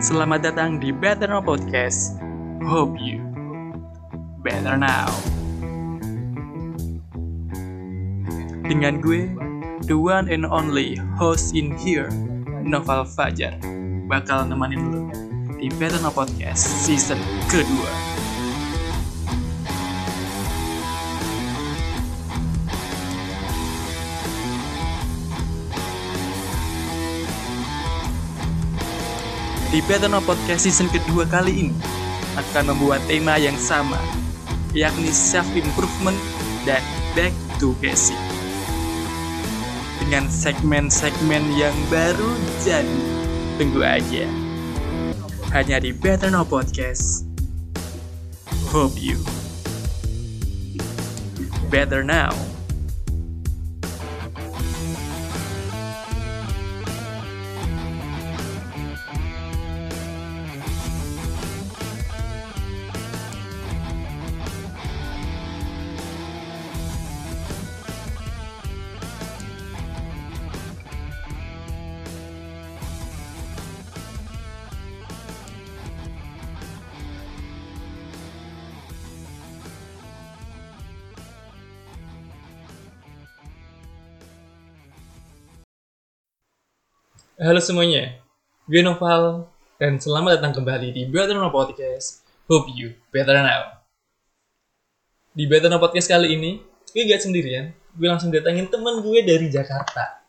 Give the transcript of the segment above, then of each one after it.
Selamat datang di Better Now Podcast. Hope you better now. Dengan gue, the one and only host in here, Noval Fajar, bakal nemenin lu di Better Now Podcast season kedua. Di Now Podcast season kedua kali ini akan membuat tema yang sama, yakni self-improvement dan back to basic. Dengan segmen-segmen yang baru jadi, tunggu aja. Hanya di Better Now Podcast. Hope you better now. Halo semuanya, gue Noval dan selamat datang kembali di Better Now Podcast. Hope you better now. Di Better Now Podcast kali ini, gue gak sendirian. Gue langsung datangin temen gue dari Jakarta.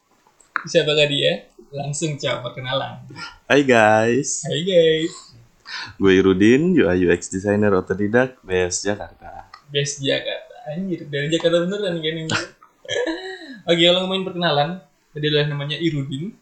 Siapakah dia? Langsung coba perkenalan. Hai guys, Hai guys, gue Irudin, UI UX designer otodidak BS Jakarta. guys Jakarta. Anjir, dari Jakarta beneran kan ini. Oke, kalau ngomongin perkenalan, dia adalah namanya Irudin.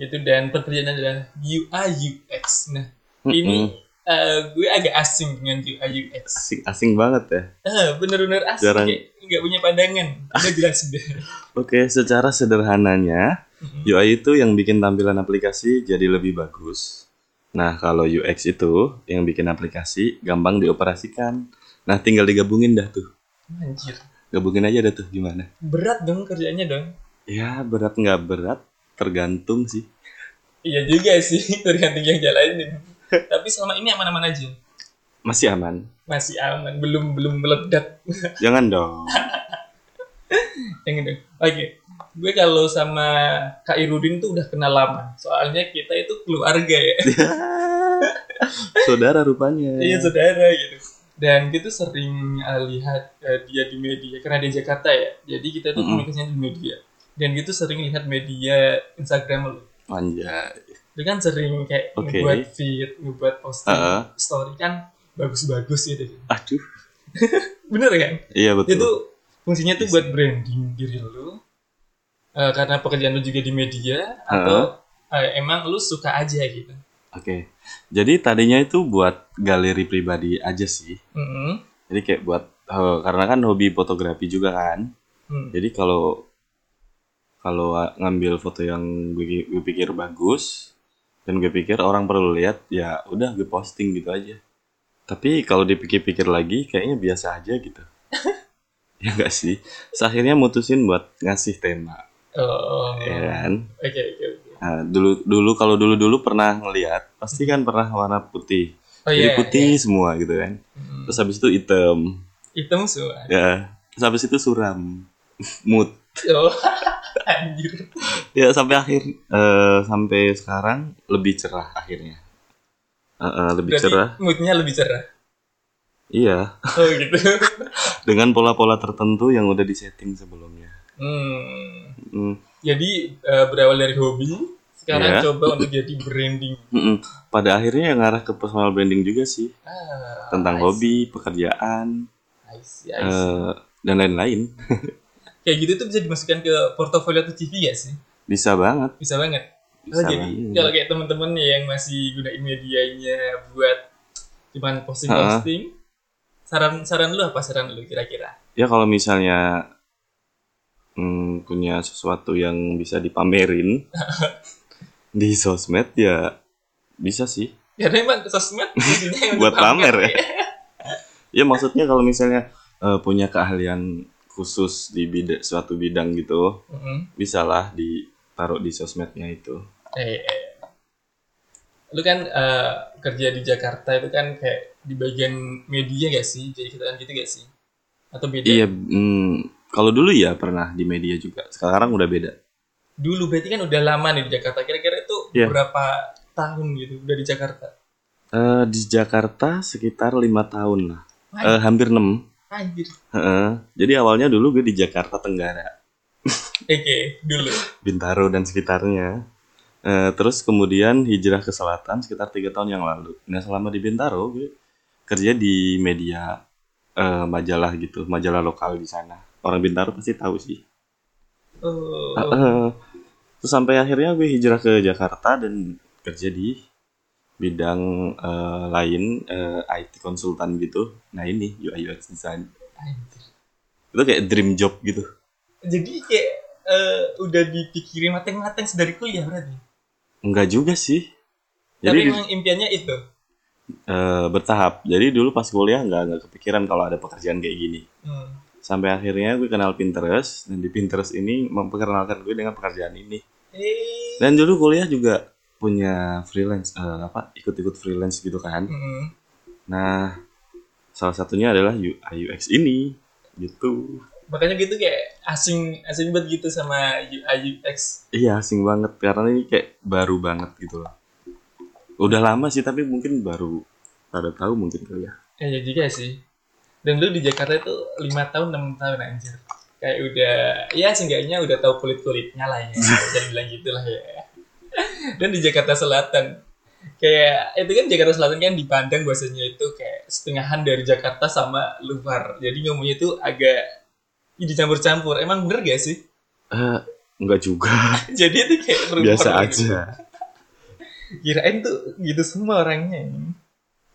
Itu dan pekerjaan adalah UI UX. Nah, ini Mm-mm. eh, gue agak asing dengan UI UX. Asing, asing banget ya. Ah, bener-bener asing Jarang. kayak nggak punya pandangan. Udah jelas sudah. Oke, secara sederhananya, Mm-mm. UI itu yang bikin tampilan aplikasi jadi lebih bagus. Nah, kalau UX itu yang bikin aplikasi gampang dioperasikan. Nah, tinggal digabungin dah tuh. Anjir, Gabungin aja dah tuh gimana. berat dong kerjanya dong. Ya, berat nggak berat, tergantung sih. Iya juga sih, tergantung yang jalanin. Tapi selama ini aman-aman aja. Masih aman. Masih aman, belum belum meledak. Jangan dong. yang itu. Oke, gue kalau sama Kak Irudin tuh udah kenal lama. Soalnya kita itu keluarga ya. Saudara rupanya. Iya saudara gitu. Dan kita sering uh, lihat uh, dia di media karena dia Jakarta ya. Jadi kita tuh Mm-mm. komunikasinya di media. Dan gitu sering lihat media Instagram lu. Anjay. Dia kan sering kayak Oke. ngebuat feed, ngebuat posting, Heeh. story kan bagus-bagus gitu. Aduh. Bener kan? Iya betul. Itu fungsinya tuh buat branding diri lu. Uh, karena pekerjaan lu juga di media atau uh, emang lu suka aja gitu. Oke, jadi tadinya itu buat galeri pribadi aja sih. Mm-mm. Jadi kayak buat eh, karena kan hobi fotografi juga kan. Hmm. Jadi kalau kalau ngambil foto yang gue, gue pikir bagus dan gue pikir orang perlu lihat, ya udah gue posting gitu aja. Tapi kalau dipikir-pikir lagi, kayaknya biasa aja gitu. ya enggak sih. Terus akhirnya mutusin buat ngasih tema, Oh. ya kan? Oke oke oke. Nah, dulu dulu kalau dulu dulu pernah ngelihat, pasti kan pernah warna putih. Oh Jadi iya. putih semua gitu kan. Hmm. Terus habis itu hitam. Hitam semua. Ya. Terus habis itu suram. Mood. Oh, anjir. Ya sampai akhir eh, sampai sekarang lebih cerah akhirnya. Eh, eh, lebih Berarti cerah. moodnya lebih cerah. Iya, Oh gitu. dengan pola-pola tertentu yang udah disetting sebelumnya. Hmm. Hmm, Jadi eh, berawal dari hobi, sekarang Iya. coba untuk jadi branding. mm-mm. Pada akhirnya yang ngarah ke personal branding juga sih Ah, tentang hobi, pekerjaan, I see, I see. eh, dan lain-lain. Kayak gitu tuh bisa dimasukkan ke portofolio atau CV ya sih? Bisa banget. Bisa banget. Oh, Bisa jadi banget. kalau kayak temen-temen nih yang masih gunain medianya buat cuman posting-posting, saran saran lu apa saran lu kira-kira? Ya kalau misalnya hmm, punya sesuatu yang bisa dipamerin di sosmed ya bisa sih. Karena emang sosmed Buat pamer ya. ya. Ya maksudnya kalau misalnya eh, punya keahlian khusus di bidang suatu bidang gitu, Mm-mm. bisalah ditaruh di sosmednya itu. Eh, eh. lu kan eh, kerja di Jakarta itu kan kayak di bagian media gak sih? Jadi kita kan gitu gak sih? Atau beda? Iya, hmm, kalau dulu ya pernah di media juga. Sekarang udah beda. Dulu berarti kan udah lama nih di Jakarta. Kira-kira itu Iya. berapa tahun gitu udah di Jakarta? Eh, di Jakarta sekitar lima tahun lah. Wah, Eh, hampir enam. Anjir. Heeh. Jadi awalnya dulu gue di Jakarta Tenggara, Oke, dulu. Bintaro dan sekitarnya. Eh, terus kemudian hijrah ke selatan sekitar tiga tahun yang lalu. Nah selama di Bintaro gue kerja di media eh, majalah gitu, majalah lokal di sana. Orang Bintaro pasti tahu sih. Oh, Heeh. Terus sampai akhirnya gue hijrah ke Jakarta dan kerja di bidang eh, lain eh, IT konsultan gitu. Nah ini UI UX design. anjir. Itu kayak dream job gitu. Jadi kayak eh, udah dipikirin mateng-mateng sedari kuliah berarti. Enggak juga sih. Tapi Jadi di- emang impiannya itu. eh, bertahap. Jadi dulu pas kuliah nggak nggak kepikiran kalau ada pekerjaan kayak gini. Hmm. Sampai akhirnya gue kenal Pinterest dan di Pinterest ini memperkenalkan gue dengan pekerjaan ini. Eh, Dan dulu kuliah juga punya freelance eh, apa ikut-ikut freelance gitu kan. hmm. Nah, salah satunya adalah UI UX ini gitu. Makanya gitu kayak asing asing banget gitu sama UI UX. Iya, asing banget karena ini kayak baru banget gitu loh. Udah lama sih tapi mungkin baru pada tahu mungkin kali ya. Ya, ya juga sih. Dan lu di Jakarta itu lima tahun enam tahun anjir. Kayak udah ya seenggaknya udah tahu kulit kulitnya lah ya. Jadi bilang gitulah ya. Dan di Jakarta Selatan kayak itu kan Jakarta Selatan kan dipandang bahwasanya itu kayak setengahan dari Jakarta sama luar. Jadi ngomongnya itu agak dicampur-campur. Emang bener gak sih? Eh, enggak juga. Jadi itu kayak Biasa gitu. aja. Kirain tuh gitu semua orangnya.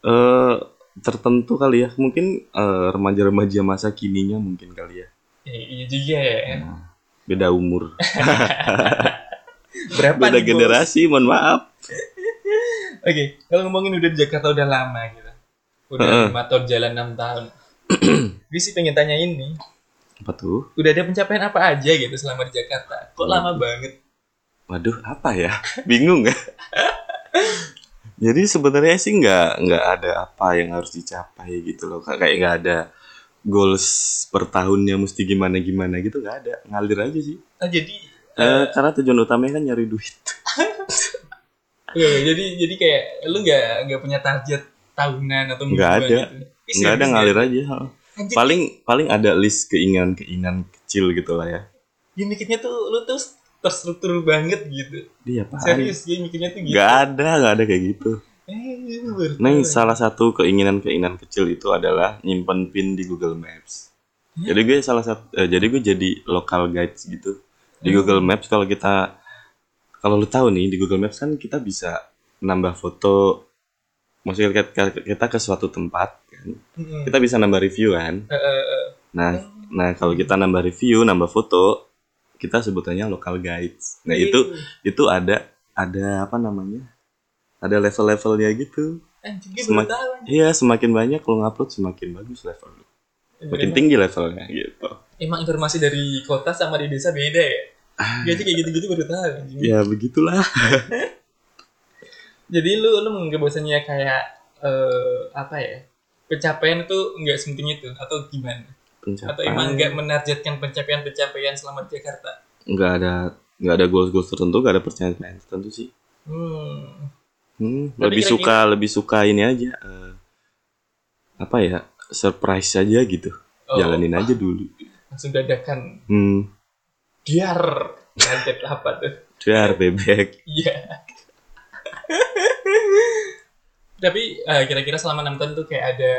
Eh, tertentu kali ya. Mungkin eh, remaja-remaja masa kininya mungkin kali ya. Eh, iya juga ya. Nah, beda umur. Berapa Beda nih, Bos? generasi, mohon maaf. Oke, kalau ngomongin udah di Jakarta udah lama gitu. Udah lima tahun jalan enam tahun. Gue sih pengen tanya ini, Apa tuh? udah ada pencapaian apa aja gitu selama di Jakarta? Kok lama banget? Waduh, apa ya? Bingung ya? Jadi sebenarnya sih nggak nggak ada apa yang harus dicapai gitu loh. Kayak nggak ada goals per tahunnya mesti gimana gimana gitu nggak ada. Ngalir aja sih. Ah, jadi Eh, karena tujuan utamanya kan nyari duit. Iya, jadi jadi kayak lu nggak nggak punya target tahunan atau Nggak ada. gitu? Nggak ada serius ngalir aja. Anjir, Paling paling ada list keinginan-keinginan kecil gitu lah ya. ya mikirnya tuh lu tuh terstruktur banget gitu. Dia apa? Serius, ya mikirnya tuh gitu. Nggak ada, nggak ada kayak gitu. Eh, Nah, salah satu keinginan-keinginan kecil itu adalah nyimpen pin di Google Maps. Jadi gue salah satu, eh, jadi gue jadi local guides gitu di Hmm. Google Maps. Kalau kita, kalau lu tahu nih di Google Maps kan kita bisa nambah foto. Maksudnya kita, kita ke suatu tempat, kan, Mm-mm. kita bisa nambah review kan. Eh. Nah, nah kalau kita nambah review, nambah foto, kita sebutannya local guides. Nah itu itu ada ada apa namanya? Ada level-levelnya gitu. Semak-. Iya, semakin banyak lo ngupload semakin bagus level lu. Makin Emang- tinggi levelnya gitu. Emang informasi dari kota sama di desa beda ya? Gue aja kayak gitu-gitu baru tahu. Ya begitulah. Jadi lu lu menganggap bahwasanya kayak eh, apa ya? Pencapaian itu nggak sepenting itu atau gimana? Atau emang nggak Pencapaian menargetkan pencapaian-pencapaian selama di Jakarta? nggak ada nggak ada goals goals tertentu, nggak ada pencapaian tertentu sih. Hmm. Hmm, Tapi lebih kira-kira- suka lebih suka ini aja. eh, apa ya? Surprise aja gitu. Oh, Jalanin aja dulu. Langsung dadakan. Hmm, Biar target apa tuh? biar bebek. Iya. Tapi eh, kira-kira selama enam tahun tuh kayak ada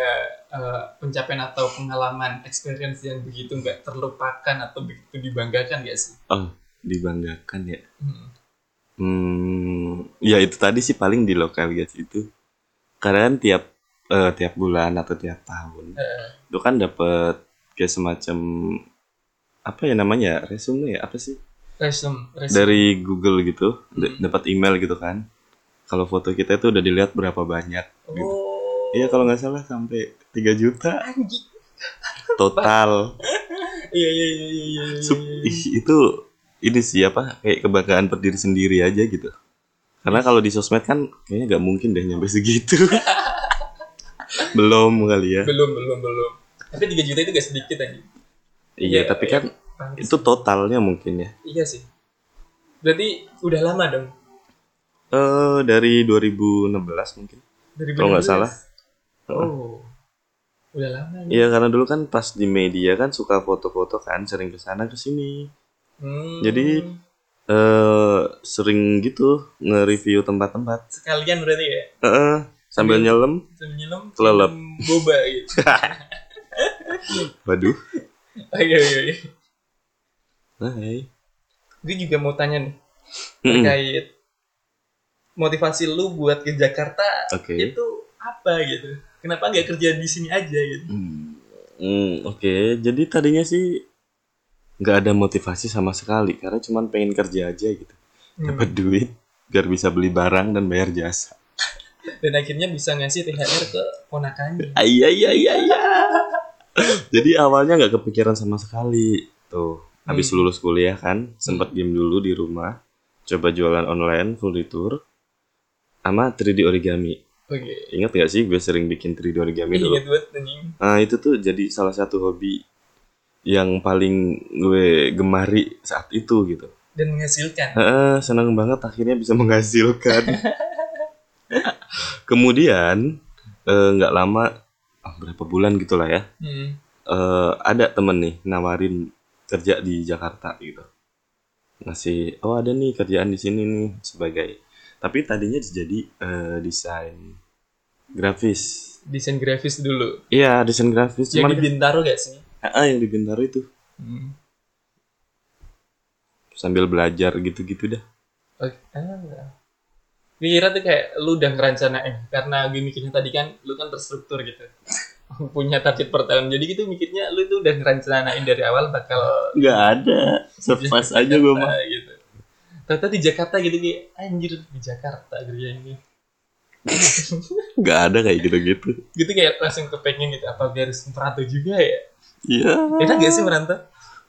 eh, pencapaian atau pengalaman experience yang begitu nggak terlupakan atau begitu dibanggakan gak sih? Oh, dibanggakan ya. Hmm. Hmm, ya itu tadi sih paling di lokal guys itu. Karena kan tiap eh, tiap bulan atau tiap tahun Eh, itu kan dapat kayak semacam apa ya namanya resume ya apa sih resume, resume. dari Google gitu Hmm. dapat email gitu kan kalau foto kita itu udah dilihat berapa banyak gitu. Oh. Iya kalau nggak salah sampai 3 juta Anjing. total Iya iya iya iya iya. Iya. ih, itu ini sih apa kayak kebanggaan per diri sendiri aja gitu Karena kalau di sosmed kan kayaknya gak mungkin deh nyampe segitu. Belum kali ya. belum belum belum tapi 3 juta itu gak sedikit aja Iya, Iya, tapi kan itu totalnya mungkin ya. iya sih berarti udah lama dong Eh dari 2016 mungkin. dari Kalau nggak salah. oh udah lama nih Iya karena dulu kan pas di media kan suka foto-foto kan sering ke sana ke sini. Hmm, Jadi eh sering gitu nge-review tempat-tempat. sekalian berarti ya Heeh, sambil nyelam. sambil nyelam Kelelep. boba gitu Waduh. Oh, iya iya iya Hai. gue juga mau tanya nih terkait motivasi lu buat ke Jakarta Oke. itu apa gitu kenapa nggak kerja di sini aja gitu Hmm, hmm, Oke, jadi tadinya sih nggak ada motivasi sama sekali karena cuman pengen kerja aja gitu, Hmm. dapat duit biar bisa beli barang dan bayar jasa. dan akhirnya bisa ngasih THR ke ponakannya Ah, Iya iya iya iya. jadi awalnya nggak kepikiran sama sekali tuh. Habis Hmm. lulus kuliah kan, sempat diem dulu di rumah, coba jualan online full tour, sama 3D origami. oke Ingat gak sih gue sering bikin 3D origami dulu? ingat banget anjing Nah itu tuh jadi salah satu hobi yang paling gue gemari saat itu gitu. dan menghasilkan Heeh, senang banget akhirnya bisa menghasilkan. Kemudian eh, nggak lama, berapa bulan gitulah ya, hmm. eh, ada temen nih nawarin kerja di Jakarta gitu. Ngasih, oh ada nih kerjaan di sini nih sebagai. Tapi tadinya jadi eh, desain grafis. desain grafis dulu Iya desain grafis, yang di Bintaro gak sih Ah, yang di Bintaro itu hmm. sambil belajar gitu-gitu dah. Oke. Ah. Kira tuh kayak lu udah ngerencanain karena gue mikirnya tadi kan lu kan terstruktur gitu. Punya target per tahun. Jadi gitu mikirnya lu tuh udah ngerencanain dari awal bakal Nggak ada, surprise aja gue mah. Ah, gitu. Ternyata di Jakarta gitu kayak anjir di Jakarta kerja ini. Nggak ada kayak gitu-gitu. Gitu kayak langsung kepengen gitu apa harus merantau juga ya. Iya. Enak gak sih merantau?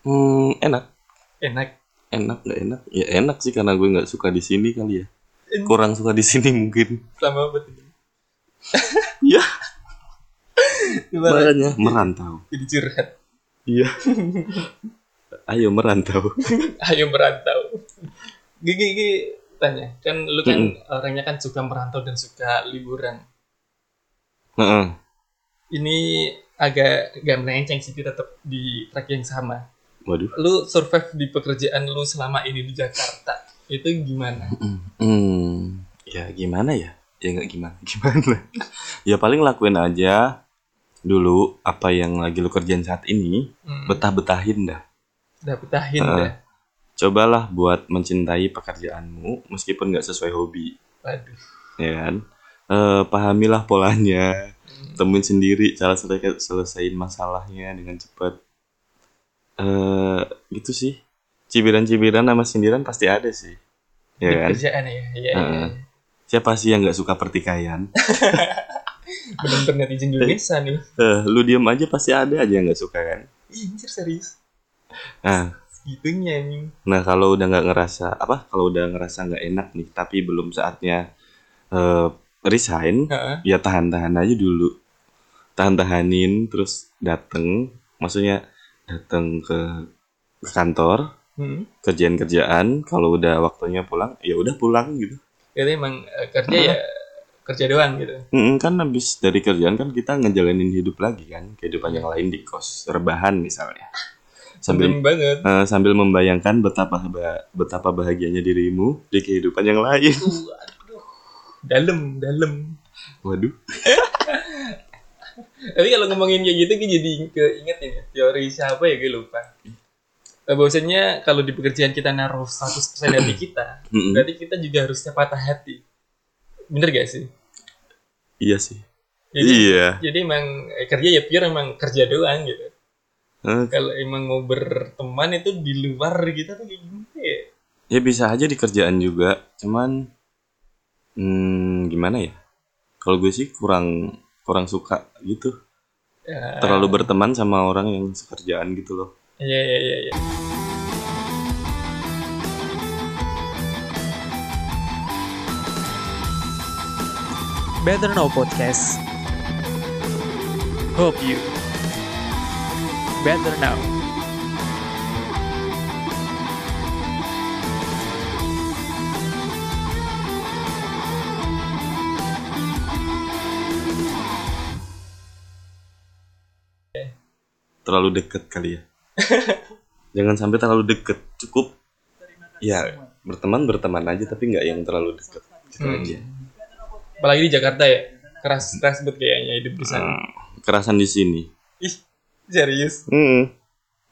Hmm, enak, Enak. enak nggak enak? Ya enak sih karena gue nggak suka di sini kali ya. Kurang suka di sini mungkin. Sama banget. Iya. Gimana? Makanya merantau. Jadi curhat. Iya. Ayo merantau. Ayo merantau. Gigi, gigi tanya, kan lu kan Mm-mm. orangnya kan suka merantau dan suka liburan. Heeh. Ini agak gak melenceng sih, tetap di track yang sama. Waduh. Lu survive di pekerjaan lu selama ini di Jakarta, itu gimana? Hmm, ya gimana ya? Ya nggak gimana, gimana? ya paling lakuin aja dulu apa yang lagi lu kerjain saat ini, Hmm, betah-betahin dah. udah betahin Heeh. dah. Cobalah buat mencintai pekerjaanmu meskipun nggak sesuai hobi, Waduh. ya kan? Eh, pahamilah polanya, temuin sendiri cara selesai selesaiin masalahnya dengan cepat. Eh, gitu sih. Cibiran-cibiran sama sindiran pasti ada sih, ya Di kan? kerjaan ya, iya, iya. Heeh. Siapa sih yang nggak suka pertikaian? Bener-bener netizen Indonesia nih. Eh, lu diem aja pasti ada aja yang nggak suka kan? Ih, anjir serius. Nah, Segitunya anjing. nah kalau udah nggak ngerasa apa? Kalau udah ngerasa nggak enak nih, tapi belum saatnya eh, resign, Heeh. ya tahan-tahan aja dulu. Tahan-tahanin, terus dateng, maksudnya dateng ke, ke kantor, Hmm. kerjaan-kerjaan. Kalau udah waktunya pulang, ya udah pulang gitu. Jadi emang eh, kerja ya kerja doang gitu. Mm, kan habis dari kerjaan kan kita ngejalanin hidup lagi kan, kehidupan yang lain di kos rebahan misalnya. Sambil banget. Eh, sambil membayangkan betapa betapa bahagianya dirimu di kehidupan yang lain. Uh, aduh. Dalam, dalam. Waduh. Tapi kalau ngomongin kayak gitu, gue jadi keinget ini teori siapa ya gue lupa. Eh, Bahwasanya kalau di pekerjaan kita naruh 100% hati kita, berarti kita juga harusnya patah hati. Bener gak sih? Iya sih. Jadi, Iya. jadi emang eh, kerja ya pure emang kerja doang gitu. Eh, Kalau emang mau berteman itu di luar kita tuh kayak gimana ya? ya bisa aja di kerjaan juga, cuman hmm, gimana ya? Kalau gue sih kurang kurang suka gitu. Ya, Terlalu berteman sama orang yang sekerjaan gitu loh. Iya, iya, iya. iya. Better Know Podcast. Hope you better now. terlalu deket kali ya jangan sampai terlalu deket cukup ya berteman berteman aja tapi nggak yang terlalu deket gitu Hmm. aja Apalagi di Jakarta ya. Keras keras banget kayaknya hidup di sana. Hmm, kerasan di sini Ih, serius. hmm,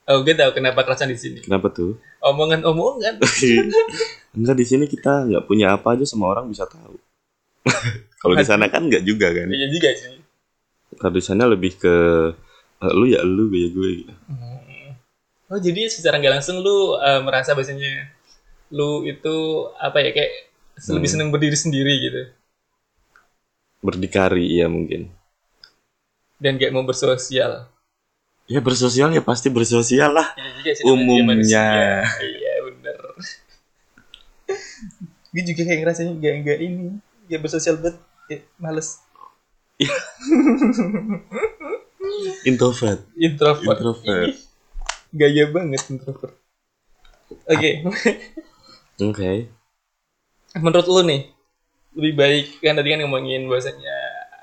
Oh, gue tahu kenapa kerasan di sini. kenapa tuh Omongan-omongan. enggak di sini kita nggak punya apa aja semua orang bisa tahu kalau di sana kan nggak juga kan Iya juga sih. kalau di sana lebih ke eh, lu ya lu gue ya gue gitu. Hmm. Oh jadi secara nggak langsung lu eh, merasa bahasanya lu itu apa ya kayak lebih Hmm. seneng berdiri sendiri gitu berdikari iya mungkin dan gak mau bersosial. ya bersosial ya pasti bersosial lah Iya juga sih, namanya Umumnya. Iya bener. gue juga kayak ngerasanya gak nggak ini gak bersosial banget kayak males introvert introvert. Introvert. Gaya banget introvert. Oke, oke menurut lu nih lebih baik kan tadi kan ngomongin bahasanya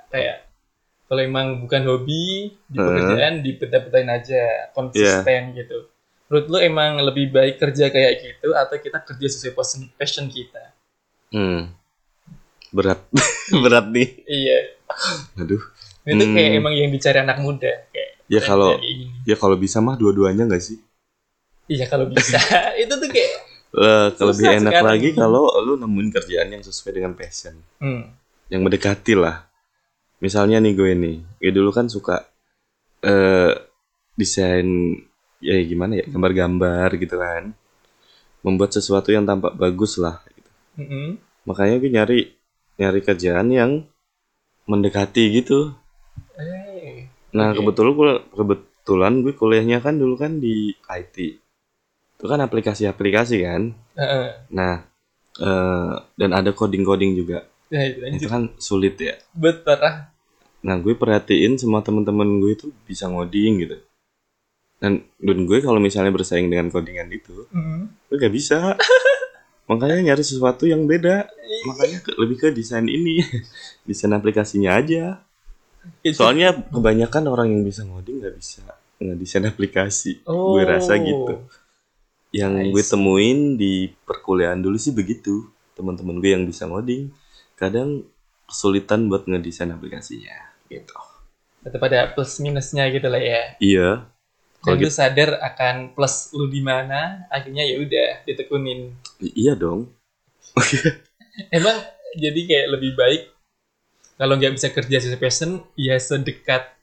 kayak kalau emang bukan hobi di pekerjaan dipeta-petain aja konsisten gitu. Menurut lu emang lebih baik kerja kayak gitu atau kita kerja sesuai passion, passion kita? hmm. berat berat nih Iya. aduh Itu kayak Hmm. emang yang dicari anak muda kayak ya kalau ya kalau bisa mah dua-duanya nggak sih Iya kalau bisa. itu tuh kayak kalau lebih enak sekarang lagi kalau lu nemuin kerjaan yang sesuai dengan passion hmm. yang mendekati lah misalnya nih gue nih gue dulu kan suka eh desain ya gimana ya gambar-gambar gitu kan membuat sesuatu yang tampak bagus lah gitu. Mm-mm. makanya gue nyari nyari kerjaan yang mendekati gitu Eh. Nah Oke. kebetulan gue kebetulan gue kuliahnya kan dulu kan di IT itu kan aplikasi-aplikasi kan Heeh. nah eh, dan ada coding-coding juga Nah, itu kan sulit ya Bet parah. Nah, gue perhatiin semua temen-temen gue itu bisa ngoding gitu. Dan, dan gue kalau misalnya bersaing dengan codingan itu, Mm. gue gak bisa. Makanya nyari sesuatu yang beda. Makanya ke- lebih ke desain ini. desain aplikasinya aja. Itu- Soalnya kebanyakan orang yang bisa ngoding gak bisa ngedesain aplikasi. Oh. Gue rasa gitu. Yang I gue temuin di perkuliahan dulu sih begitu. Teman-teman gue yang bisa ngoding, kadang kesulitan buat ngedesain aplikasinya. Gitu. Tetap ada plus minusnya gitu lah ya. Iya. Kalau lu sadar akan plus lu di mana, akhirnya ya udah ditekunin. I- Iya dong. Emang jadi kayak lebih baik kalau nggak bisa kerja sesuai passion, ya sedekat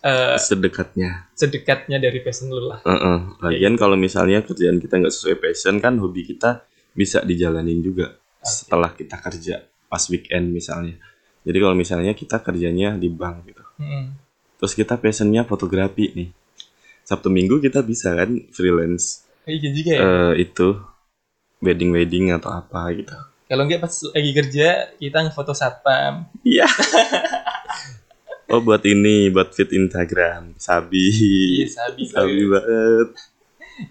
eh, Sedekatnya. sedekatnya dari passion lu lah. Heeh. Lagian kalau misalnya kerjaan kita nggak sesuai passion kan hobi kita bisa dijalanin juga setelah kita kerja pas weekend misalnya. Jadi kalau misalnya kita kerjanya di bank gitu. Mm. Terus kita passionnya fotografi nih. Sabtu Minggu kita bisa kan freelance Iya juga ya. eh itu wedding wedding atau apa gitu. Kalau nggak pas lagi kerja kita ngefoto satpam. Iya. oh buat ini buat fit Instagram sabi. Iya, sabi sabi banget. banget.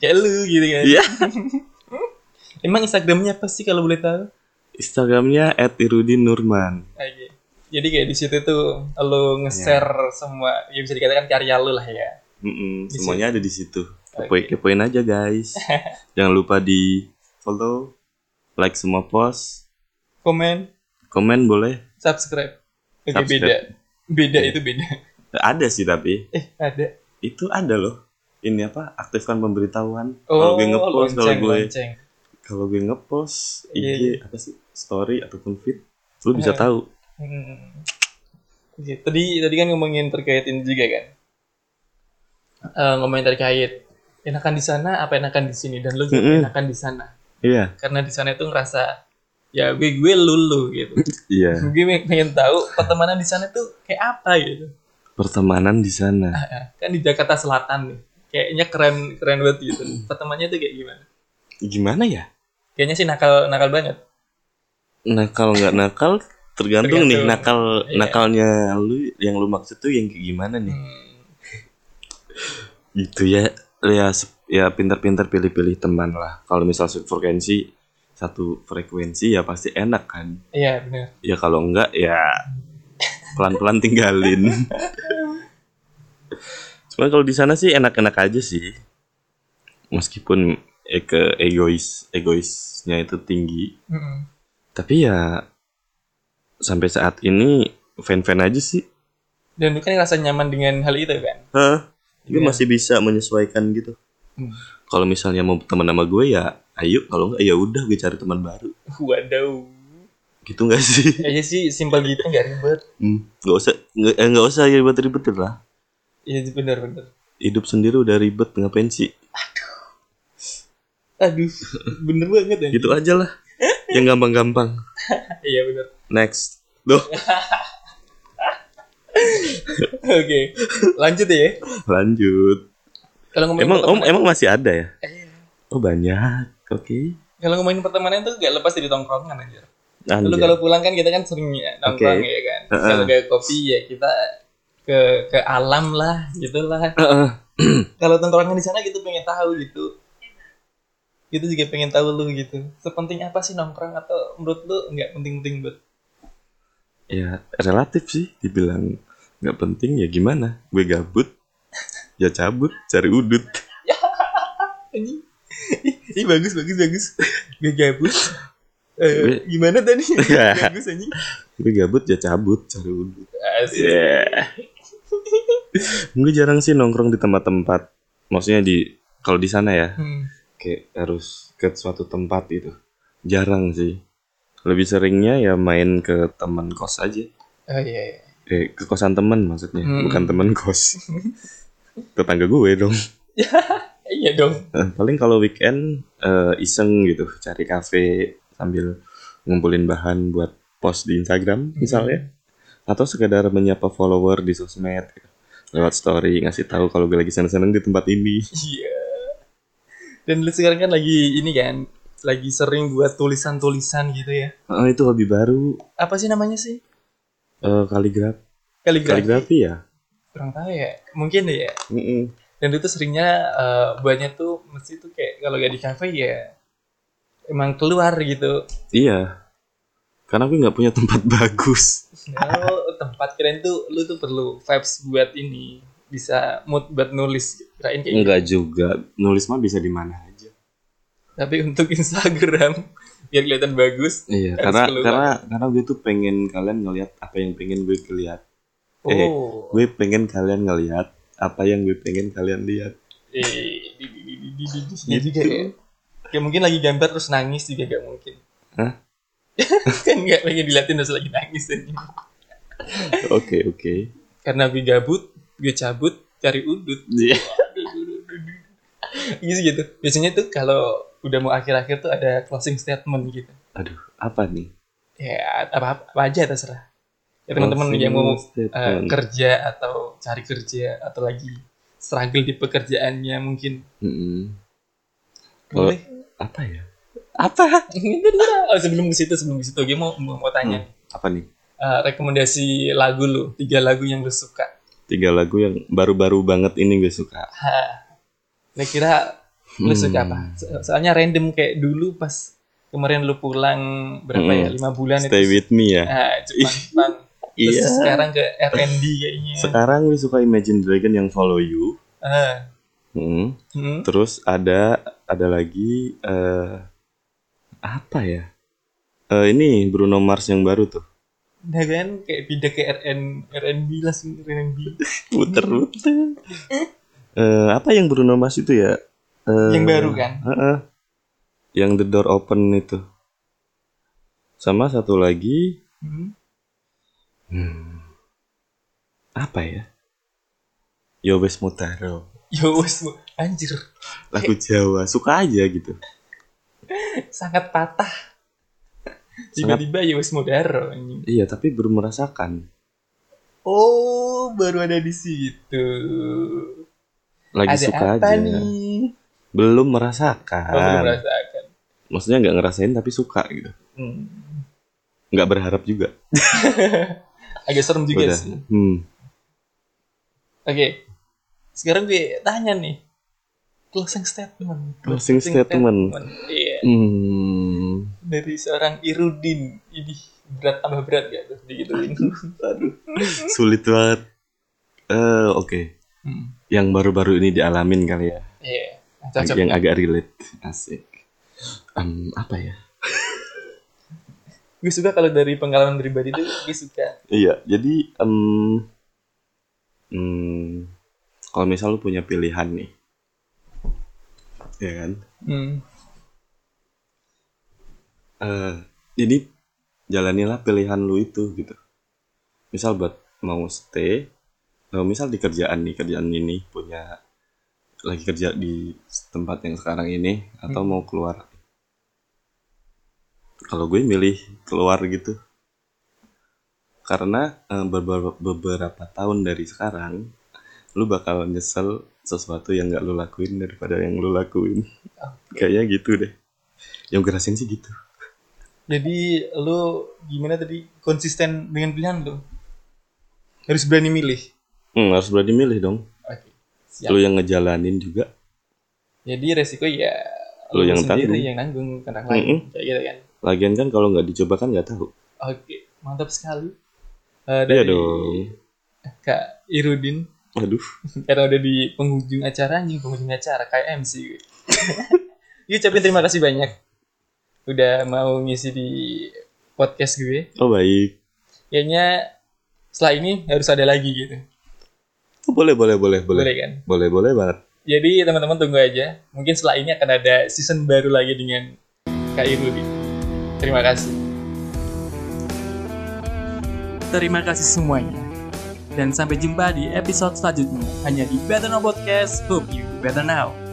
Kayak lu gitu kan. Iya. Emang Instagramnya apa sih kalau boleh tahu? Instagramnya @irudin_nurman. Oke. Jadi kayak di situ tuh lo nge-share semua, ya bisa dikatakan karya lu lah ya. Mm-mm, Di semuanya ada di situ. Oke. Kepoin, kepoin aja guys. Jangan lupa di follow, like semua post, Komen, komen boleh. subscribe. Oke Subscribe. beda, beda Iya. itu beda. Ada sih tapi Eh ada. itu ada loh. Ini apa? Aktifkan pemberitahuan. Oh, kalau gue ngepost, kalau gue kalau gue ngepost IG Iya, iya. apa sih? Story ataupun feed, lu bisa Eh. tahu. Hmm. Oke, tadi tadi kan ngomongin terkait ini juga kan. Eh, ngomongin terkait enakan di sana apa enakan di sini dan lu juga Mm-mm. enakan di sana. Iya, Karena di sana itu ngerasa ya gue gue lulu gitu. iya. gue pengen tahu pertemanan di sana tuh kayak apa gitu. Pertemanan di sana. kan di Jakarta Selatan nih. Kayaknya keren keren banget gitu. Pertemanannya tuh kayak gimana? Gimana ya? Kayaknya sih nakal nakal banget. Nakal nggak nakal, tergantung, nih Tergantung. nakal Iya. nakalnya lu yang lu maksud tuh yang kayak gimana nih Hmm, gitu ya ya ya pintar-pintar pilih-pilih teman lah kalau misal frekuensi satu frekuensi ya pasti enak kan iya benar ya kalau enggak ya pelan-pelan tinggalin cuma kalau di sana sih enak-enak aja sih meskipun ke egois egoisnya itu tinggi Mm-mm. tapi ya sampai saat ini fan-fan aja sih dan lu kan ngerasa nyaman dengan hal itu kan Hah? Gue Iya. masih bisa menyesuaikan gitu. Hmm. Kalau misalnya mau teman sama gue ya ayo, kalau enggak ya udah gue cari teman baru. waduh Gitu enggak sih? kayaknya sih simpel gitu nggak ribet Hmm, nggak usah nggak eh, nggak usah ribet-ribet lah. iya benar benar Hidup sendiri udah ribet ngapain sih? aduh bener banget ya Gitu aja lah. Yang gampang-gampang. iya benar Next. Loh, oke lanjut ya lanjut. Kalau ngomongin Emang Om emang masih ada ya? Eh, Oh banyak. Oke. kalau ngomongin pertemanan tuh gak lepas dari tongkrongan aja Lalu Anjay. kalau pulang kan kita kan sering ya, nongkrong Oke. ya kan. Heeh. Kalau kayak kopi ya kita ke ke alam lah gitulah. Heeh. Kalau tongkrongan di sana gitu pengen tahu gitu. Gitu juga pengen tahu lu gitu. Sepenting apa sih nongkrong atau menurut lu nggak penting-penting buat ya relatif sih dibilang nggak penting ya gimana? Gue gabut. Ya cabut, cari udut. anjing. Ini bagus bagus bagus. Gak gabut. Eh, gimana tadi? Bagus anjing. Gue gabut ya cabut, cari udut. Yeah. gue jarang sih nongkrong di tempat-tempat. Maksudnya di kalau di sana ya, Hmm. kayak harus ke suatu tempat gitu. Jarang sih. Lebih seringnya ya main ke teman kos aja. Oh iya. iya. Eh, ke kosan teman maksudnya, Hmm. bukan teman kos. Tetangga gue dong. Iya dong. Eh, paling kalau weekend eh, iseng gitu, cari kafe sambil ngumpulin bahan buat post di Instagram misalnya. Atau sekedar menyapa follower di sosmed gitu. lewat story ngasih tahu kalau gue lagi seneng-seneng di tempat ini. Iya. Dan lu sekarang kan lagi ini kan, lagi sering buat tulisan-tulisan gitu ya. Oh, itu hobi baru Apa sih namanya sih? eh kaligraf Kaligrafi. kaligrafi ya. Kurang tahu ya. Mungkin ya. Mm-mm. Dan itu seringnya eh, buatnya tuh mesti tuh kayak kalau gak di cafe ya emang keluar gitu. Iya. Karena gue nggak punya tempat bagus. Oh, tempat keren tuh lu tuh perlu vibes buat ini bisa mood buat nulis kirain kayak gitu. Enggak juga. Nulis mah bisa di mana aja. Tapi untuk Instagram biar kelihatan bagus. Iya, karena keluar. karena karena gue tuh pengen kalian ngelihat apa yang pengen gue lihat. Eh, Oh. Gue pengen kalian ngelihat apa yang gue pengen kalian lihat. Eh, di, di, di, di, di, di, di. Ya juga ya. Kayak mungkin lagi gambar terus nangis juga gak mungkin. Hah? kan gak lagi diliatin terus lagi nangis Oke, oke. Karena gue gabut, gue cabut, cari udut. Iya. Gitu gitu. Biasanya tuh kalau udah mau akhir-akhir tuh ada closing statement gitu. Aduh, apa nih? Ya apa, apa aja terserah. Ya teman-teman yang mau statement. kerja atau cari kerja atau lagi struggle di pekerjaannya mungkin Mm-mm. Kalau- boleh. Apa ya? Apa? oh, sebelum ke situ sebelum ke situ gue mau mau, tanya Apa nih? Eh, rekomendasi lagu lu tiga lagu yang lu suka Tiga lagu yang baru-baru banget ini gue suka. ha kira-kira lu Hmm. suka apa So- soalnya random kayak dulu pas kemarin lu pulang berapa Hmm. ya lima bulan Stay itu with me ya. ah Jepang Jepang terus Iya. sekarang ke R&B kayaknya Sekarang gue suka Imagine Dragon yang Follow You. ah Hmm. hmm. Terus ada ada lagi eh apa ya? Eh ini Bruno Mars yang baru tuh. Nah kan kayak pindah ke RN R&B langsung R&B Muter-muter. Eh apa yang Bruno Mars itu ya? Eh, yang baru kan Heeh. Yang The Door Open itu. Sama satu lagi hmm. Hmm, apa ya? Yowes Mutaro. Yo wes anjir Lagu Jawa suka aja gitu. sangat patah tiba-tiba ya wes modaro anjing Iya, tapi belum merasakan. oh baru ada di situ Lagi ada suka apa aja. nih Belum oh, merasakan. belum merasakan Maksudnya nggak ngerasain tapi suka gitu. hmm. nggak berharap juga. Agak serem juga Udah. sih. Hmm. Oke. Sekarang gue tanya nih. Closing statement. Closing statement. Iya. Hmm. Dari seorang Irudin. Ini berat tambah berat gak tuh digituin. Aduh. Sulit banget. Eh, oke. Hmm. Yang baru-baru ini dialamin kali ya. Iya. Cocok. Yang agak relate. Asik. Em, apa ya? Gue suka kalau dari pengalaman pribadi tuh gue suka. Iya, jadi em, hmm, kalau misal lu punya pilihan nih, ya kan? Hmm. Eh, jadi jalanilah pilihan lu itu gitu. Misal buat mau stay, eh, misal di kerjaan nih kerjaan ini punya lagi kerja di tempat yang sekarang ini atau mau keluar. Kalau gue milih keluar gitu, karena eh, beberapa beberapa tahun dari sekarang, lu bakal nyesel sesuatu yang gak lu lakuin daripada yang lu lakuin. Kayaknya gitu deh. Yang gue rasain sih gitu. Jadi lu gimana tadi konsisten dengan pilihan lu? Harus berani milih. Hmm, harus berani milih dong. Oke. Siap. Lu yang ngejalanin juga. Jadi resiko ya Lu yang sendiri tanggung. yang nanggung orang lain Mm-mm. kayak gitu kan. Lagian kan kalau nggak dicoba kan nggak tahu. Oke, mantap sekali. Iya dari dong. Kak Irudin Waduh. karena udah di penghujung acara anjing penghujung acara kayak MC. Gue ucapin terima kasih banyak udah mau ngisi di podcast gue. Oh baik. Kayaknya setelah ini harus ada lagi gitu. Oh, boleh boleh boleh boleh. Boleh kan? Boleh boleh banget. Jadi teman-teman tunggu aja. Mungkin setelah ini akan ada season baru lagi dengan Kak Irudin. Terima kasih. Terima kasih semuanya. Dan sampai jumpa di episode selanjutnya hanya di Better Now Podcast. Hope you better now.